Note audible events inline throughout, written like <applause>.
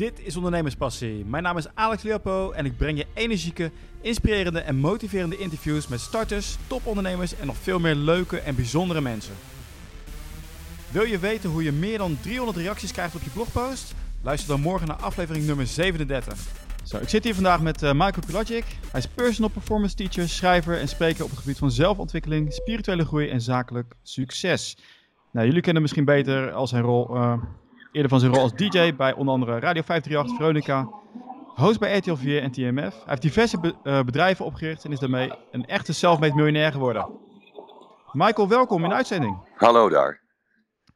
Dit is Ondernemerspassie. Mijn naam is Alex Leopo en ik breng je energieke, inspirerende en motiverende interviews met starters, topondernemers en nog veel meer leuke en bijzondere mensen. Wil je weten hoe je meer dan 300 reacties krijgt op je blogpost? Luister dan morgen naar aflevering nummer 37. Zo, ik zit hier vandaag met uh, Michael Pilacic. Hij is personal performance teacher, schrijver en spreker op het gebied van zelfontwikkeling, spirituele groei en zakelijk succes. Nou, jullie kennen hem misschien beter als zijn rol uh, Eerder van zijn rol als DJ bij onder andere Radio 538, Veronica, host bij RTL 4 en TMF. Hij heeft diverse be uh, bedrijven opgericht en is daarmee een echte self-made miljonair geworden. Michael, welkom in de uitzending. Hallo daar.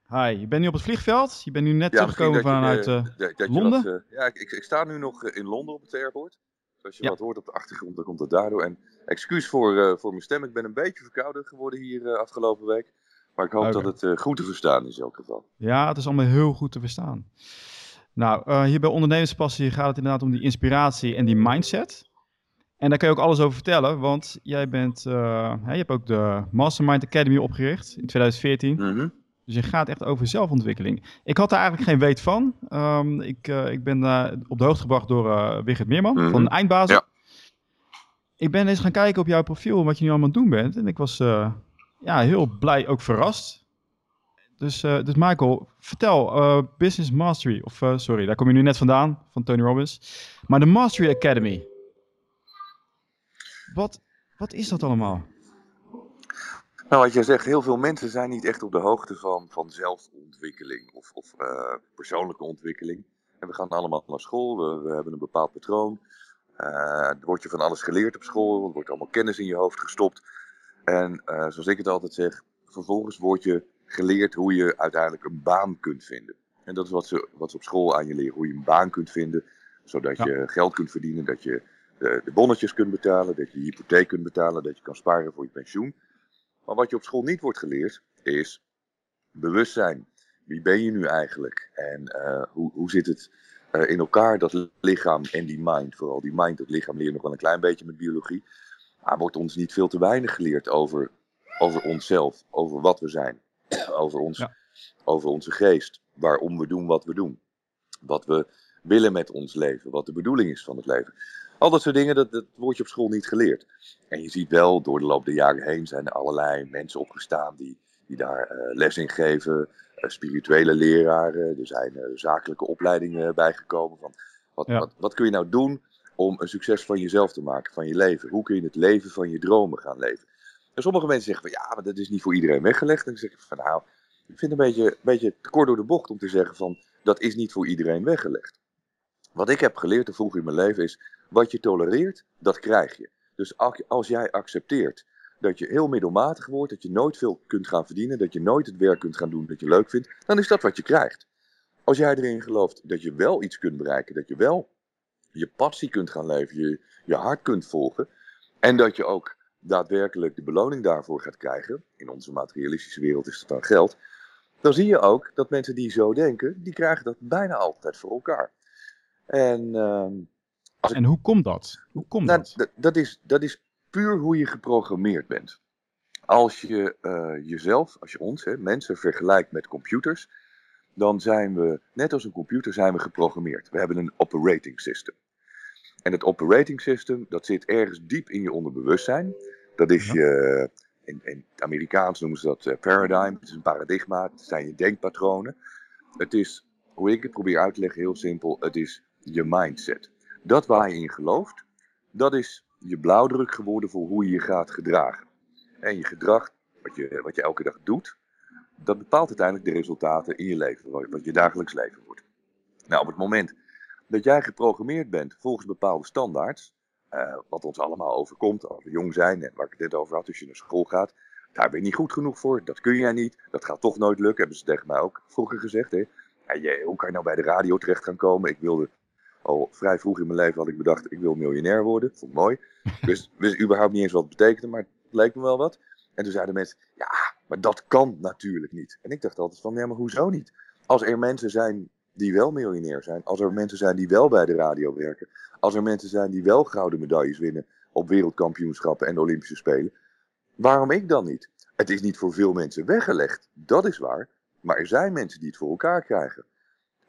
Hi, je bent nu op het vliegveld. Je bent nu net ja, teruggekomen vanuit uh, Londen. Wat, uh, ja, ik, ik, sta nu nog in Londen op het airport. Als je ja. wat hoort op de achtergrond, dan komt het daardoor. En excuus voor, voor mijn stem, ik ben een beetje verkouden geworden hier afgelopen week. Maar ik hoop dat het uh, goed te verstaan is in elk geval. Ja, het is allemaal heel goed te verstaan. Nou, uh, hier bij Ondernemerspassie gaat het inderdaad om die inspiratie en die mindset. En daar kun je ook alles over vertellen, want jij bent, uh, je hebt ook de Mastermind Academy opgericht in 2014. Mm -hmm. Dus je gaat echt over zelfontwikkeling. Ik had daar eigenlijk geen weet van. Um, ik, ik ben op de hoogte gebracht door Wigert Meerman mm -hmm. van Eindbazen. Ja. Ik ben eens gaan kijken op jouw profiel wat je nu allemaal aan het doen bent. En ik was ja, heel blij, ook verrast. Dus, uh, dus Michael, vertel, uh, Business Mastery, of uh, sorry, daar kom je nu net vandaan, van Tony Robbins. Maar de Mastery Academy, wat, wat is dat allemaal? Nou, wat jij zegt, heel veel mensen zijn niet echt op de hoogte van, van zelfontwikkeling of, of persoonlijke ontwikkeling. En we gaan allemaal naar school, we, we hebben een bepaald patroon. er wordt je van alles geleerd op school, er wordt allemaal kennis in je hoofd gestopt. En uh, zoals ik het altijd zeg, vervolgens word je geleerd hoe je uiteindelijk een baan kunt vinden. En dat is wat ze, wat ze op school aan je leren, hoe je een baan kunt vinden, zodat je geld kunt verdienen, dat je de, de, bonnetjes kunt betalen, dat je je hypotheek kunt betalen, dat je kan sparen voor je pensioen. Maar wat je op school niet wordt geleerd, is bewustzijn. Wie ben je nu eigenlijk? En uh, hoe, hoe zit het uh, in elkaar, dat lichaam en die mind? Vooral die mind, dat lichaam leer je nog wel een klein beetje met biologie. Maar wordt ons niet veel te weinig geleerd over, over onszelf, over wat we zijn, <coughs> over, ons, over onze geest, waarom we doen wat we doen, wat we willen met ons leven, wat de bedoeling is van het leven. Al dat soort dingen, dat, dat wordt je op school niet geleerd. En je ziet wel, door de loop der jaren heen zijn er allerlei mensen opgestaan die, die daar uh, les in geven. Uh, spirituele leraren, er zijn uh, zakelijke opleidingen bijgekomen. Van wat, ja. wat, wat kun je nou doen om een succes van jezelf te maken, van je leven. Hoe kun je het leven van je dromen gaan leven? En sommige mensen zeggen van ja, maar dat is niet voor iedereen weggelegd. En dan zeg ik van nou, ik vind het een beetje, een beetje kort door de bocht om te zeggen van dat is niet voor iedereen weggelegd. Wat ik heb geleerd te vroeg in mijn leven is, wat je tolereert, dat krijg je. Dus als jij accepteert dat je heel middelmatig wordt, dat je nooit veel kunt gaan verdienen, dat je nooit het werk kunt gaan doen dat je leuk vindt, dan is dat wat je krijgt. Als jij erin gelooft dat je wel iets kunt bereiken, dat je wel je passie kunt gaan leven, je, je hart kunt volgen. En dat je ook daadwerkelijk de beloning daarvoor gaat krijgen. In onze materialistische wereld is dat dan geld. Dan zie je ook dat mensen die zo denken, die krijgen dat bijna altijd voor elkaar. En, uh, als en hoe komt dat? Hoe komt nou, dat? Dat is, dat is puur hoe je geprogrammeerd bent. Als je uh, jezelf, als je ons, hè, mensen vergelijkt met computers, dan zijn we, net als een computer, zijn we geprogrammeerd. We hebben een operating system. En het operating system, dat zit ergens diep in je onderbewustzijn. Dat is je, in, in het Amerikaans noemen ze dat uh, paradigm. Het is een paradigma, het zijn je denkpatronen. Het is, hoe ik het probeer uit te leggen, heel simpel. Het is je mindset. Dat waar je in gelooft, dat is je blauwdruk geworden voor hoe je je gaat gedragen. En je gedrag, wat je, wat je elke dag doet, dat bepaalt uiteindelijk de resultaten in je leven, wat je dagelijks leven wordt. Nou, op het moment dat jij geprogrammeerd bent volgens bepaalde standaards, uh, wat ons allemaal overkomt als we jong zijn en waar ik het net over had, als je naar school gaat, daar ben je niet goed genoeg voor, dat kun jij niet, dat gaat toch nooit lukken, hebben ze tegen mij ook vroeger gezegd. Hè? Ja, hoe kan je nou bij de radio terecht gaan komen? Ik wilde al vrij vroeg in mijn leven had ik bedacht, ik wil miljonair worden, vond ik mooi. <laughs> Dus wist überhaupt niet eens wat het betekende, maar het leek me wel wat. En toen zeiden mensen, ja, maar dat kan natuurlijk niet. En ik dacht altijd van, ja, maar hoezo niet? Als er mensen zijn die wel miljonair zijn, als er mensen zijn die wel bij de radio werken, als er mensen zijn die wel gouden medailles winnen op wereldkampioenschappen en Olympische Spelen, waarom ik dan niet? Het is niet voor veel mensen weggelegd, dat is waar, maar er zijn mensen die het voor elkaar krijgen.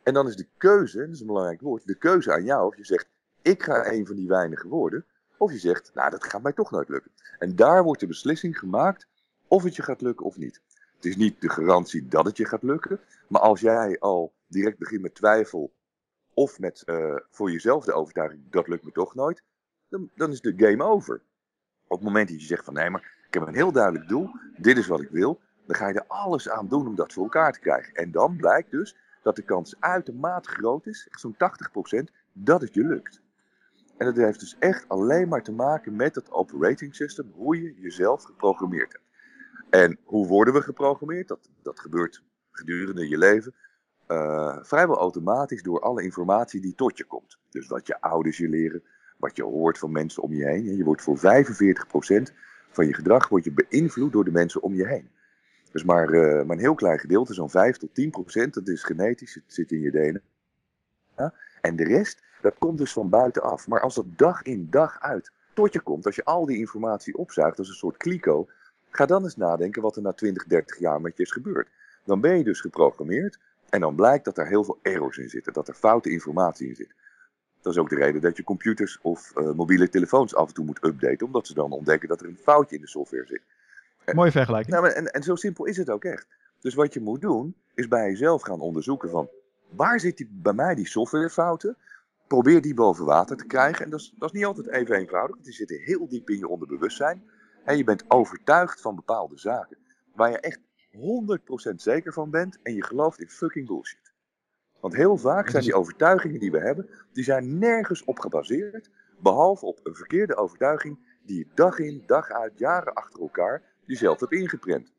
En dan is de keuze, dat is een belangrijk woord, de keuze aan jou of je zegt, ik ga een van die weinige worden. Of je zegt, nou dat gaat mij toch nooit lukken. En daar wordt de beslissing gemaakt of het je gaat lukken of niet. Het is niet de garantie dat het je gaat lukken. Maar als jij al direct begint met twijfel of met uh, voor jezelf de overtuiging, dat lukt me toch nooit, dan, dan is de game over. Op het moment dat je zegt van nee, maar ik heb een heel duidelijk doel, dit is wat ik wil, dan ga je er alles aan doen om dat voor elkaar te krijgen. En dan blijkt dus dat de kans uitermate groot is, zo'n 80%, dat het je lukt. En dat heeft dus echt alleen maar te maken met het operating system, hoe je jezelf geprogrammeerd hebt. En hoe worden we geprogrammeerd? Dat, dat gebeurt gedurende je leven. Uh, vrijwel automatisch door alle informatie die tot je komt. Dus wat je ouders je leren, wat je hoort van mensen om je heen. Je wordt voor 45% van je gedrag wordt je beïnvloed door de mensen om je heen. Dus maar, maar een heel klein gedeelte, zo'n 5 tot 10%, dat is genetisch, het zit in je DNA. Ja? En de rest, dat komt dus van buitenaf. Maar als dat dag in dag uit tot je komt, als je al die informatie opzuigt als een soort kliko, ga dan eens nadenken wat er na 20, 30 jaar met je is gebeurd. Dan ben je dus geprogrammeerd en dan blijkt dat er heel veel errors in zitten, dat er foute informatie in zit. Dat is ook de reden dat je computers of uh, mobiele telefoons af en toe moet updaten, omdat ze dan ontdekken dat er een foutje in de software zit. Mooie vergelijking. Nou, en, en zo simpel is het ook echt. Dus wat je moet doen, is bij jezelf gaan onderzoeken van waar zit die, bij mij die softwarefouten? Probeer die boven water te krijgen. En dat is, dat is niet altijd even eenvoudig, want die zitten heel diep in je onderbewustzijn. En je bent overtuigd van bepaalde zaken. Waar je echt 100% zeker van bent en je gelooft in fucking bullshit. Want heel vaak zijn die overtuigingen die we hebben, die zijn nergens op gebaseerd, behalve op een verkeerde overtuiging die je dag in, dag uit, jaren achter elkaar jezelf hebt ingeprent.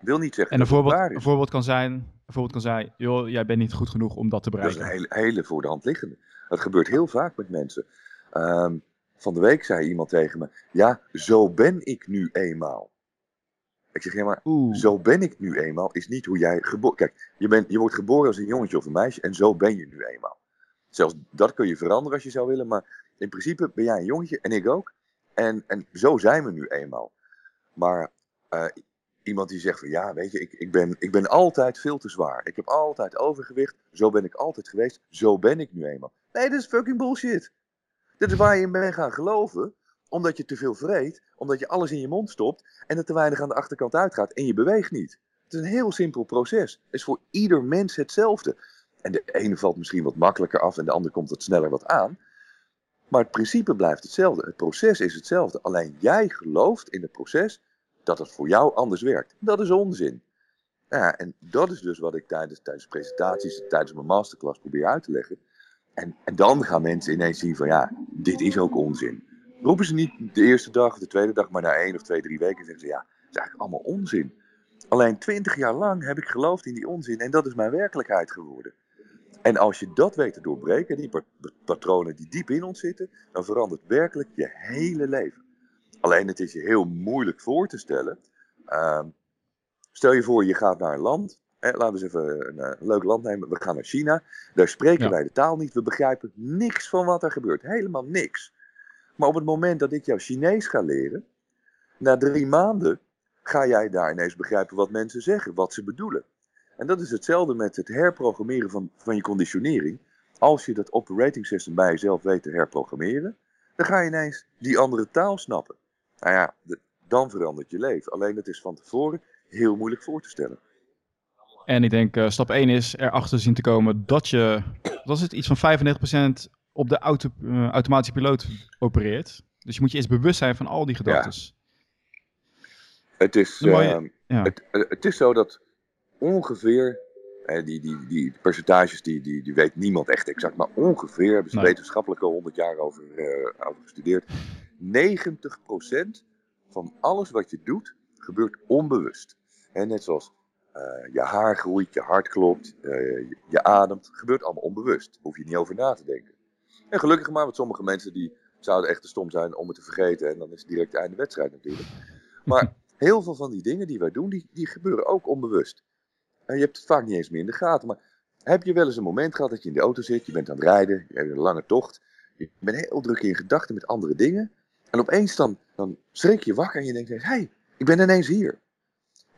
Wil niet zeggen en een voorbeeld, een voorbeeld kan zijn, een voorbeeld kan zijn, joh, jij bent niet goed genoeg om dat te bereiken. Dat is een hele, hele voor de hand liggende. Dat gebeurt heel vaak met mensen. Um, van de week zei iemand tegen me, ja, zo ben ik nu eenmaal. Ik zeg, ja, maar Oeh. zo ben ik nu eenmaal is niet hoe jij geboren... Kijk, je, bent, je wordt geboren als een jongetje of een meisje en zo ben je nu eenmaal. Zelfs dat kun je veranderen als je zou willen, maar in principe ben jij een jongetje en ik ook. En, en zo zijn we nu eenmaal. Maar uh, iemand die zegt van ja, weet je, ik, ik, ben, ik ben altijd veel te zwaar. Ik heb altijd overgewicht. Zo ben ik altijd geweest. Zo ben ik nu eenmaal. Nee, dat is fucking bullshit. Dit is waar je in bent gaan geloven omdat je te veel vreet, omdat je alles in je mond stopt en er te weinig aan de achterkant uitgaat en je beweegt niet. Het is een heel simpel proces. Het is voor ieder mens hetzelfde. En de ene valt misschien wat makkelijker af en de ander komt wat sneller wat aan. Maar het principe blijft hetzelfde. Het proces is hetzelfde. Alleen jij gelooft in het proces dat het voor jou anders werkt. Dat is onzin. Ja, en dat is dus wat ik tijdens, tijdens presentaties, tijdens mijn masterclass probeer uit te leggen. En, en dan gaan mensen ineens zien van ja, dit is ook onzin. Roepen ze niet de eerste dag of de tweede dag, maar na één of twee, drie weken zeggen ze ja, het is eigenlijk allemaal onzin. Alleen twintig jaar lang heb ik geloofd in die onzin en dat is mijn werkelijkheid geworden. En als je dat weet te doorbreken, die patronen die diep in ons zitten, dan verandert werkelijk je hele leven. Alleen het is je heel moeilijk voor te stellen. Uh, stel je voor, je gaat naar een land. Hè, laten we eens even een, een, leuk land nemen. We gaan naar China. Daar spreken wij de taal niet. We begrijpen niks van wat er gebeurt. Helemaal niks. Maar op het moment dat ik jou Chinees ga leren, na drie maanden ga jij daar ineens begrijpen wat mensen zeggen, wat ze bedoelen. En dat is hetzelfde met het herprogrammeren van, van je conditionering. Als je dat operating system bij jezelf weet te herprogrammeren, dan ga je ineens die andere taal snappen. Nou ja, dan verandert je leven. Alleen het is van tevoren heel moeilijk voor te stellen. En ik denk, uh, stap 1 is erachter zien te komen dat je, dat is het, iets van 95% op de auto, uh, automatische piloot opereert. Dus je moet je eens bewust zijn van al die gedachten. Ja. Het, is, uh, ja. het, het is zo dat ongeveer, die, die, die percentages die, die, die weet niemand echt exact, maar ongeveer hebben ze nee. wetenschappelijk al 100 jaar over, over gestudeerd 90% van alles wat je doet, gebeurt onbewust. En net zoals uh, je haar groeit, je hart klopt, je, je, ademt, gebeurt allemaal onbewust. Hoef je niet over na te denken. En gelukkig maar, want sommige mensen die zouden echt te stom zijn om het te vergeten. En dan is het direct het einde wedstrijd natuurlijk. <laughs> Maar heel veel van die dingen die wij doen, die, die gebeuren ook onbewust. En je hebt het vaak niet eens meer in de gaten. Maar heb je wel eens een moment gehad dat je in de auto zit, je bent aan het rijden, je hebt een lange tocht. Je bent heel druk in gedachten met andere dingen. En opeens dan, dan schrik je wakker en je denkt, hé, hey, ik ben ineens hier.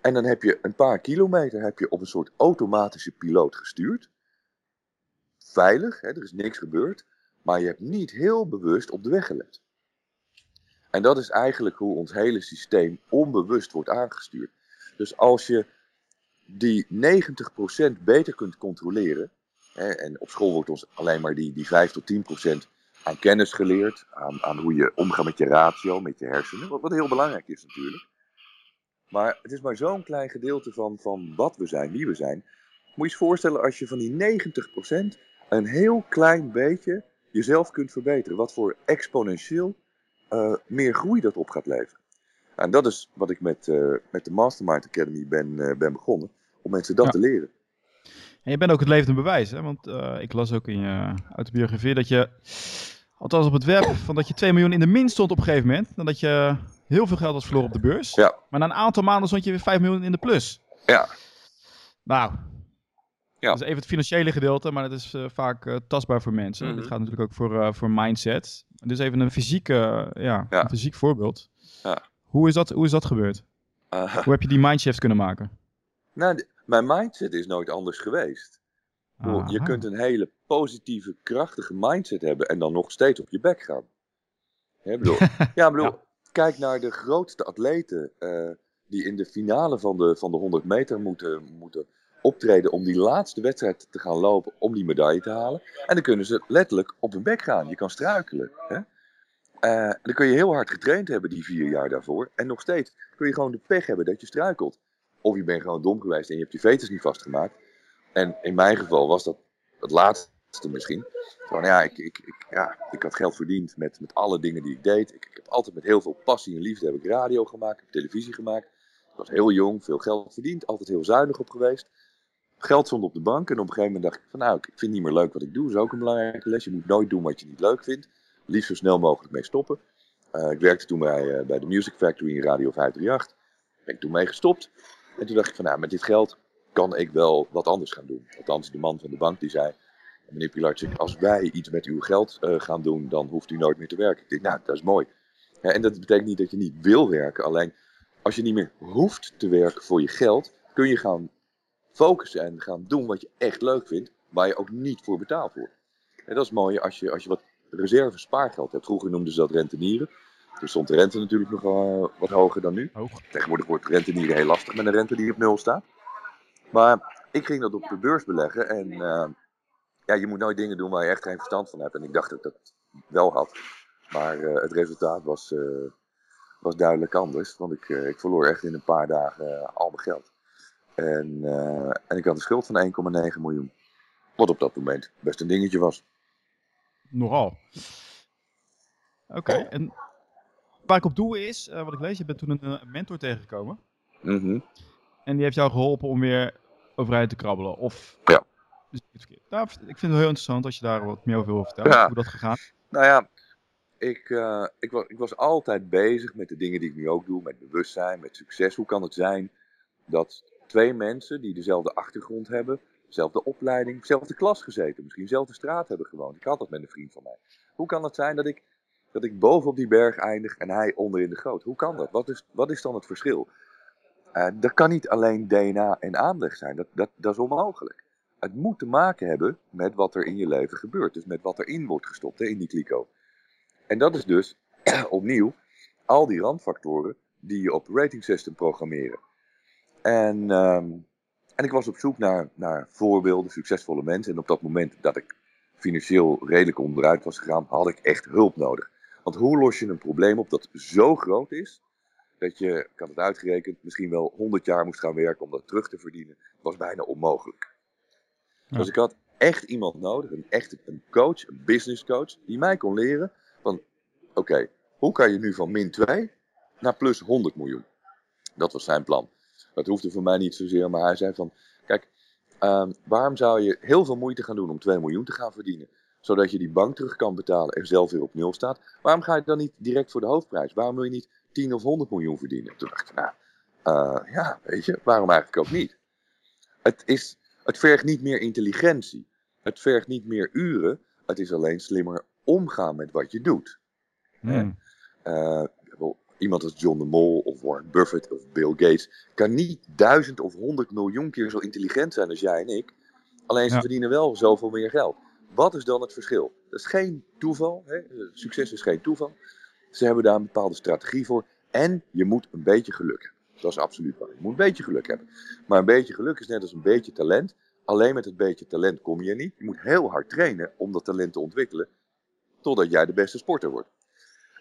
En dan heb je een paar kilometer heb je op een soort automatische piloot gestuurd. veilig, hè, er is niks gebeurd, maar je hebt niet heel bewust op de weg gelet. En dat is eigenlijk hoe ons hele systeem onbewust wordt aangestuurd. Dus als je die 90% beter kunt controleren, hè, en op school wordt ons alleen maar die, die 5 tot 10% aan kennis geleerd, aan, aan hoe je omgaat met je ratio, met je hersenen, wat, heel belangrijk is natuurlijk. Maar het is maar zo'n klein gedeelte van, van wat we zijn, wie we zijn. Moet je eens voorstellen als je van die 90% een heel klein beetje jezelf kunt verbeteren. Wat voor exponentieel uh, meer groei dat op gaat leveren. En dat is wat ik met, uh, met de Mastermind Academy ben, uh, ben begonnen. Om mensen dat ja. te leren. En je bent ook het levende bewijs. Hè? Want ik las ook in je autobiografie dat je, althans op het web, van dat je 2 miljoen in de min stond op een gegeven moment. Dan dat je heel veel geld had verloren op de beurs. Ja. Maar na een aantal maanden stond je weer 5 miljoen in de plus. Ja. Nou, ja. Dat is even het financiële gedeelte, maar dat is uh, vaak uh, tastbaar voor mensen. Mm -hmm. Dit gaat natuurlijk ook voor, uh, voor mindset. Dus even een, fysiek, ja, ja. Een fysiek voorbeeld. Ja. Hoe, is dat, hoe is dat gebeurd? hoe heb je die mindshift kunnen maken? Nou, mijn mindset is nooit anders geweest. Aha. Je kunt een hele positieve, krachtige mindset hebben en dan nog steeds op je bek gaan. <laughs> Ja, bedoel, ja, bedoel kijk naar de grootste atleten die in de finale van de, van de 100 meter moeten, moeten optreden om die laatste wedstrijd te gaan lopen om die medaille te halen. En dan kunnen ze letterlijk op hun bek gaan. Je kan struikelen. Hè? Uh, dan kun je heel hard getraind hebben die vier jaar daarvoor. En nog steeds kun je gewoon de pech hebben dat je struikelt. Of je bent gewoon dom geweest en je hebt je veters niet vastgemaakt. En in mijn geval was dat het laatste misschien. Gewoon, ja, ik, ik, ik, ja, ik had geld verdiend met, met alle dingen die ik deed. Ik, ik heb altijd met heel veel passie en liefde heb ik radio gemaakt, heb televisie gemaakt. Ik was heel jong, veel geld verdiend, altijd heel zuinig op geweest geld stond op de bank. En op een gegeven moment dacht ik van nou, ik vind niet meer leuk wat ik doe. Is ook een belangrijke les. Je moet nooit doen wat je niet leuk vindt. Liefst zo snel mogelijk mee stoppen. Uh, ik werkte toen bij, uh, bij de Music Factory in Radio 538. Ben ik toen mee gestopt. En toen dacht ik van nou, met dit geld kan ik wel wat anders gaan doen. Althans, de man van de bank die zei... Meneer Pilarczyk, als wij iets met uw geld uh, gaan doen, dan hoeft u nooit meer te werken. Ik dacht, nou, dat is mooi. Ja, en dat betekent niet dat je niet wil werken. Alleen, als je niet meer hoeft te werken voor je geld, kun je gaan focussen en gaan doen wat je echt leuk vindt, waar je ook niet voor betaald wordt. En dat is mooi als je, als je wat reserve spaargeld hebt. Vroeger noemden ze dat rentenieren. Toen stond de rente natuurlijk nog uh, wat hoger dan nu. Hoog. Tegenwoordig wordt rentenieren heel lastig met een rente die op nul staat. Maar ik ging dat op de beurs beleggen en uh, ja, je moet nooit dingen doen waar je echt geen verstand van hebt. En ik dacht dat ik dat wel had. Maar uh, het resultaat was, was duidelijk anders. Want ik, ik verloor echt in een paar dagen al mijn geld. En, uh, en ik had een schuld van 1,9 miljoen. Wat op dat moment best een dingetje was. Nogal. Oké, okay. en waar ik op doe is, uh, wat ik lees, je bent toen een, een mentor tegengekomen. Mm -hmm. En die heeft jou geholpen om weer overeind te krabbelen. Of... Ja. Dus, nou, ik vind het heel interessant als je daar wat meer over wil vertellen. Ja. Hoe dat gegaan? Nou ja, ik, uh, ik, was, ik was altijd bezig met de dingen die ik nu ook doe. Met bewustzijn, met succes. Hoe kan het zijn dat twee mensen die dezelfde achtergrond hebben, dezelfde opleiding, dezelfde klas gezeten, misschien dezelfde straat hebben gewoond. Ik had dat met een vriend van mij. Hoe kan het zijn dat ik, dat ik boven op die berg eindig en hij onder in de goot? Hoe kan dat? Wat is, wat is dan het verschil? Uh, dat kan niet alleen DNA en aanleg zijn. Dat, dat, dat is onmogelijk. Het moet te maken hebben met wat er in je leven gebeurt. Dus met wat erin wordt gestopt hè, in die kliko. En dat is dus <clears throat> opnieuw al die randfactoren die je op rating system programmeren. En, um, en ik was op zoek naar, naar voorbeelden, succesvolle mensen. En op dat moment dat ik financieel redelijk onderuit was gegaan, had ik echt hulp nodig. Want hoe los je een probleem op dat zo groot is, dat je, ik had het uitgerekend, misschien wel 100 jaar moest gaan werken om dat terug te verdienen, was bijna onmogelijk. Ja. Dus ik had echt iemand nodig, een echt een coach, een business coach, die mij kon leren van, oké, okay, hoe kan je nu van min 2 naar plus 100 miljoen? Dat was zijn plan. Dat hoefde voor mij niet zozeer, maar hij zei van, kijk, uh, waarom zou je heel veel moeite gaan doen om 2 miljoen te gaan verdienen? Zodat je die bank terug kan betalen en zelf weer op nul staat. Waarom ga je dan niet direct voor de hoofdprijs? Waarom wil je niet 10 of 100 miljoen verdienen? Toen dacht ik, nou, uh, ja, weet je, waarom eigenlijk ook niet? Het, is, het vergt niet meer intelligentie. Het vergt niet meer uren. Het is alleen slimmer omgaan met wat je doet. Hmm. Uh, iemand als John de Mol of Warren Buffett of Bill Gates kan niet duizend of honderd miljoen keer zo intelligent zijn als jij en ik. Alleen ze Ja. verdienen wel zoveel meer geld. Wat is dan het verschil? Dat is geen toeval. Hè? Succes is geen toeval. Ze hebben daar een bepaalde strategie voor. En je moet een beetje geluk hebben. Dat is absoluut waar. Je moet een beetje geluk hebben. Maar een beetje geluk is net als een beetje talent. Alleen met het beetje talent kom je er niet. Je moet heel hard trainen om dat talent te ontwikkelen. Totdat jij de beste sporter wordt.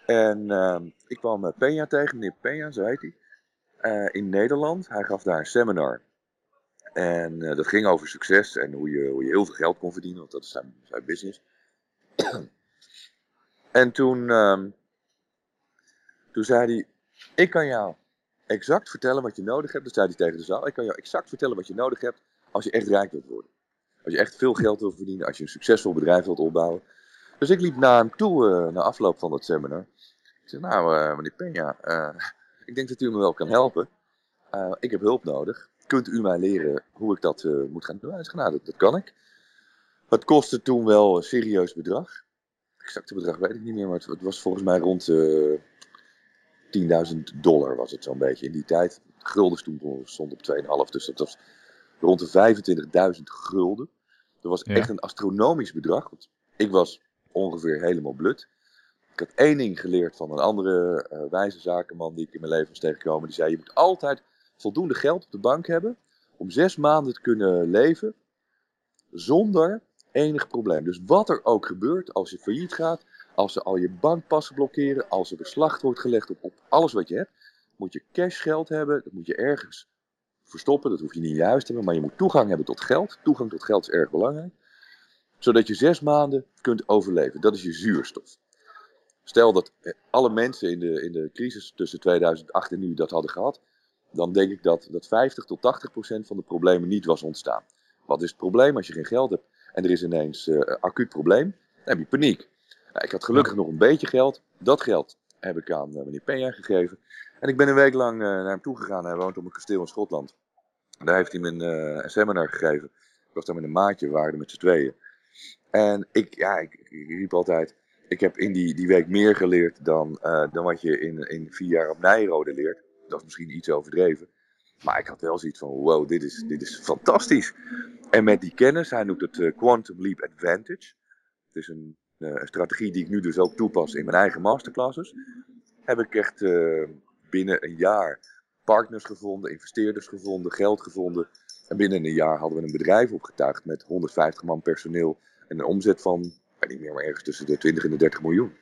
En uh, ik kwam Peña tegen, meneer Peña, zo heet hij. Uh, in Nederland. Hij gaf daar een seminar. En uh, dat ging over succes en hoe je, hoe je heel veel geld kon verdienen, want dat is zijn, zijn business. <clears throat> en toen, um, toen zei hij: Ik kan jou exact vertellen wat je nodig hebt. Dat zei hij tegen de zaal: Ik kan jou exact vertellen wat je nodig hebt als je echt rijk wilt worden. Als je echt veel geld wilt verdienen, als je een succesvol bedrijf wilt opbouwen. Dus ik liep naar hem toe uh, na afloop van dat seminar. Ik zei: Nou, uh, meneer Peña, <laughs> ik denk dat u me wel kan helpen. ik heb hulp nodig kunt u mij leren hoe ik dat moet gaan doen? Hij nou, dat, dat, kan ik. Het kostte toen wel een serieus bedrag. Het exacte bedrag weet ik niet meer, maar het, het was volgens mij rond uh, eh, 10.000 dollar was het zo'n beetje in die tijd. Gulden stond, stond op 2,5, dus dat was rond de 25.000 gulden. Dat was ja. echt een astronomisch bedrag. Want ik was ongeveer helemaal blut. Ik had één ding geleerd van een andere uh, wijze zakenman die ik in mijn leven was tegengekomen. Die zei, je moet altijd voldoende geld op de bank hebben om zes maanden te kunnen leven zonder enig probleem. Dus wat er ook gebeurt, als je failliet gaat, als ze al je bankpassen blokkeren, als er beslag wordt gelegd op, op alles wat je hebt, moet je cashgeld hebben, dat moet je ergens verstoppen, dat hoef je niet juist te hebben, maar je moet toegang hebben tot geld. Toegang tot geld is erg belangrijk, zodat je zes maanden kunt overleven. Dat is je zuurstof. Stel dat alle mensen in de, in de crisis tussen 2008 en nu dat hadden gehad, dan denk ik dat, dat 50 tot 80 procent van de problemen niet was ontstaan. Wat is het probleem als je geen geld hebt en er is ineens uh, acuut probleem? Dan heb je paniek. Nou, ik had gelukkig nog een beetje geld. Dat geld heb ik aan uh, meneer Peña gegeven. En ik ben een week lang uh, naar hem toe gegaan. Hij woont op een kasteel in Schotland. Daar heeft hij me een, een seminar gegeven. Ik was daar met een maatje, we waren met z'n tweeën. En ik, ja, ik, ik, riep altijd, ik heb in die, die week meer geleerd dan, dan wat je in, in vier jaar op Nijrode leert. Dat is misschien iets overdreven. Maar ik had wel zoiets van, wow, dit is, dit is fantastisch. En met die kennis, hij noemt het uh, Quantum Leap Advantage. Het is een, uh, strategie die ik nu dus ook toepas in mijn eigen masterclasses. Heb ik echt binnen een jaar partners gevonden, investeerders gevonden, geld gevonden. En binnen een jaar hadden we een bedrijf opgetuigd met 150 man personeel. En een omzet van, weet niet meer, maar ergens tussen de 20 en de 30 miljoen.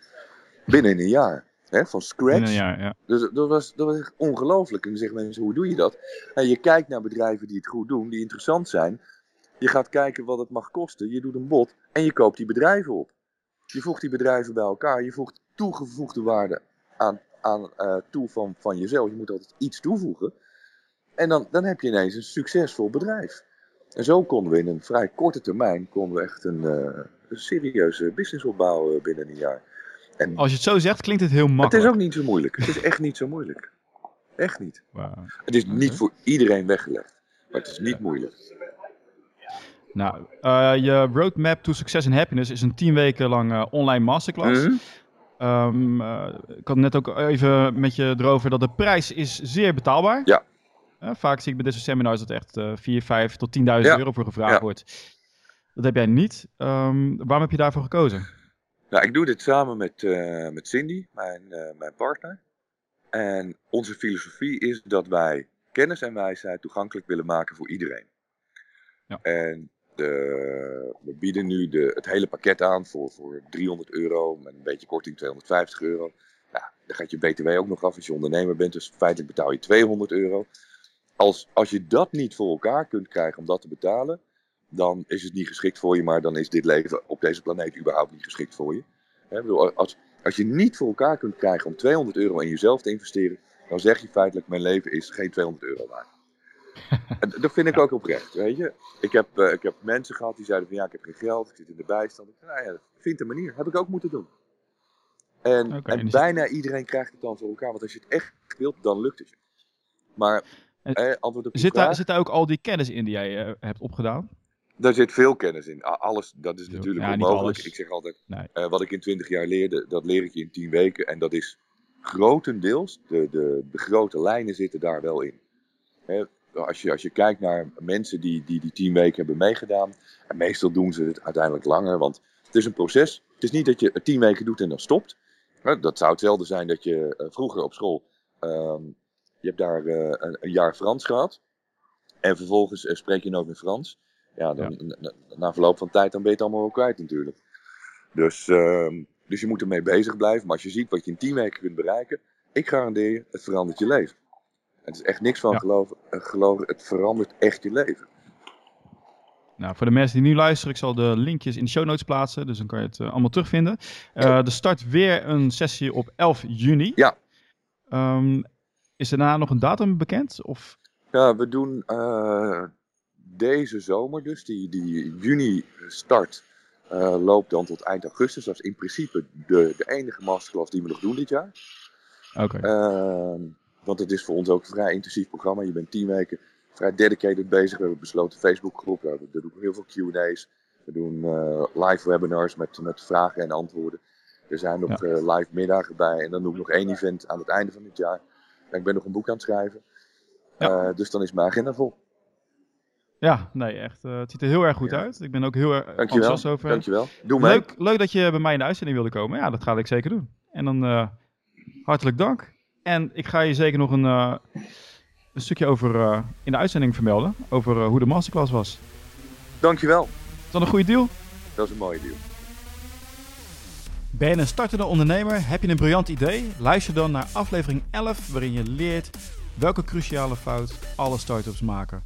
Binnen een jaar. Hè, van scratch. Ja, ja. Dus dat was, dat was echt ongelooflijk. En dan zeggen mensen, hoe doe je dat? En je kijkt naar bedrijven die het goed doen, die interessant zijn. Je gaat kijken wat het mag kosten. Je doet een bod en je koopt die bedrijven op. Je voegt die bedrijven bij elkaar. Je voegt toegevoegde waarde aan, aan uh, toe van, van jezelf. Je moet altijd iets toevoegen. En dan, dan heb je ineens een succesvol bedrijf. En zo konden we in een vrij korte termijn konden we echt een, uh, een serieuze business opbouwen binnen een jaar. En Als je het zo zegt, klinkt het heel makkelijk. Het is ook niet zo moeilijk. Het is echt niet zo moeilijk. Echt niet. Wow. Het is niet voor iedereen weggelegd. Maar het is niet moeilijk. Nou, uh, je roadmap to success and happiness is een tien weken lang uh, online masterclass. Mm -hmm. um, uh, ik had net ook even met je erover dat de prijs is zeer betaalbaar. Ja. Vaak zie ik bij deze seminars dat echt uh, 4, 5 tot 10.000 ja. euro voor gevraagd ja. wordt. Dat heb jij niet. Um, waarom heb je daarvoor gekozen? Nou, ik doe dit samen met, uh, met Cindy, mijn, uh, mijn partner. En onze filosofie is dat wij kennis en wijsheid toegankelijk willen maken voor iedereen. Ja. En de, we bieden nu de, het hele pakket aan voor, voor 300 euro, met een beetje korting 250 euro. Nou, dan gaat je BTW ook nog af als je ondernemer bent, dus feitelijk betaal je 200 euro. Als, als je dat niet voor elkaar kunt krijgen om dat te betalen, dan is het niet geschikt voor je, maar dan is dit leven op deze planeet überhaupt niet geschikt voor je. He, bedoel, als, als je niet voor elkaar kunt krijgen om 200 euro in jezelf te investeren, dan zeg je feitelijk: mijn leven is geen 200 euro waard. <laughs> en dat vind ik ook oprecht, weet je. Ik heb, uh, ik heb mensen gehad die zeiden van ja, ik heb geen geld, ik zit in de bijstand. Ik zei, nou ja, vind een manier. Heb ik ook moeten doen. En, okay, en bijna iedereen krijgt het dan voor elkaar. Want als je het echt wilt, dan lukt het je. Maar eh, antwoord op zit, daar, zit daar ook al die kennis in die jij uh, hebt opgedaan? Daar zit veel kennis in. Alles, dat is natuurlijk ja, onmogelijk. Ik zeg altijd, nee. uh, wat ik in 20 jaar leerde, dat leer ik je in 10 weken. En dat is grotendeels, de, de, de grote lijnen zitten daar wel in. Hè, als je, als je kijkt naar mensen die, die die tien weken hebben meegedaan, en meestal doen ze het uiteindelijk langer, want het is een proces. Het is niet dat je het tien weken doet en dan stopt. Dat zou hetzelfde zijn dat je uh, vroeger op school, ehm, je hebt daar uh, een, een, jaar Frans gehad. En vervolgens uh, spreek je nooit meer Frans. Ja, dan, ja. Na, na, verloop van tijd dan ben je het allemaal wel kwijt natuurlijk. Dus, ehm, dus je moet ermee bezig blijven. Maar als je ziet wat je in tien weken kunt bereiken, ik garandeer je, het verandert je leven. Het is echt niks van ja. geloven, geloven, het verandert echt je leven. Nou, voor de mensen die nu luisteren, ik zal de linkjes in de show notes plaatsen, dus dan kan je het uh, allemaal terugvinden. Uh, er start weer een sessie op 11 juni. Ja. Um, is er daarna nog een datum bekend? Of? Ja, we doen uh, deze zomer dus, die, die juni start, loopt dan tot eind augustus. Dat is in principe de, de enige masterclass die we nog doen dit jaar. Oké. Okay. Ehm, want het is voor ons ook een vrij intensief programma. Je bent tien weken vrij dedicated bezig. We hebben besloten Facebookgroep. Daar doen we heel veel QA's. We doen uh, live webinars met, met vragen en antwoorden. Er zijn nog ja. live middagen bij. En dan doe ik nog één event aan het einde van dit jaar. En ik ben nog een boek aan het schrijven. Ja. Uh, dus dan is mijn agenda vol. Ja, nee, echt. het ziet er heel erg goed ja. uit. Ik ben ook heel erg enthousiast over. Dankjewel. Doe mee. Leuk, leuk dat je bij mij in de uitzending wilde komen. Ja, dat ga ik zeker doen. En dan hartelijk dank. En ik ga je zeker nog een, een stukje over in de uitzending vermelden. Over hoe de masterclass was. Dankjewel. Is dat een goede deal? Dat is een mooie deal. Ben je een startende ondernemer? Heb je een briljant idee? Luister dan naar aflevering 11 waarin je leert welke cruciale fout alle startups maken.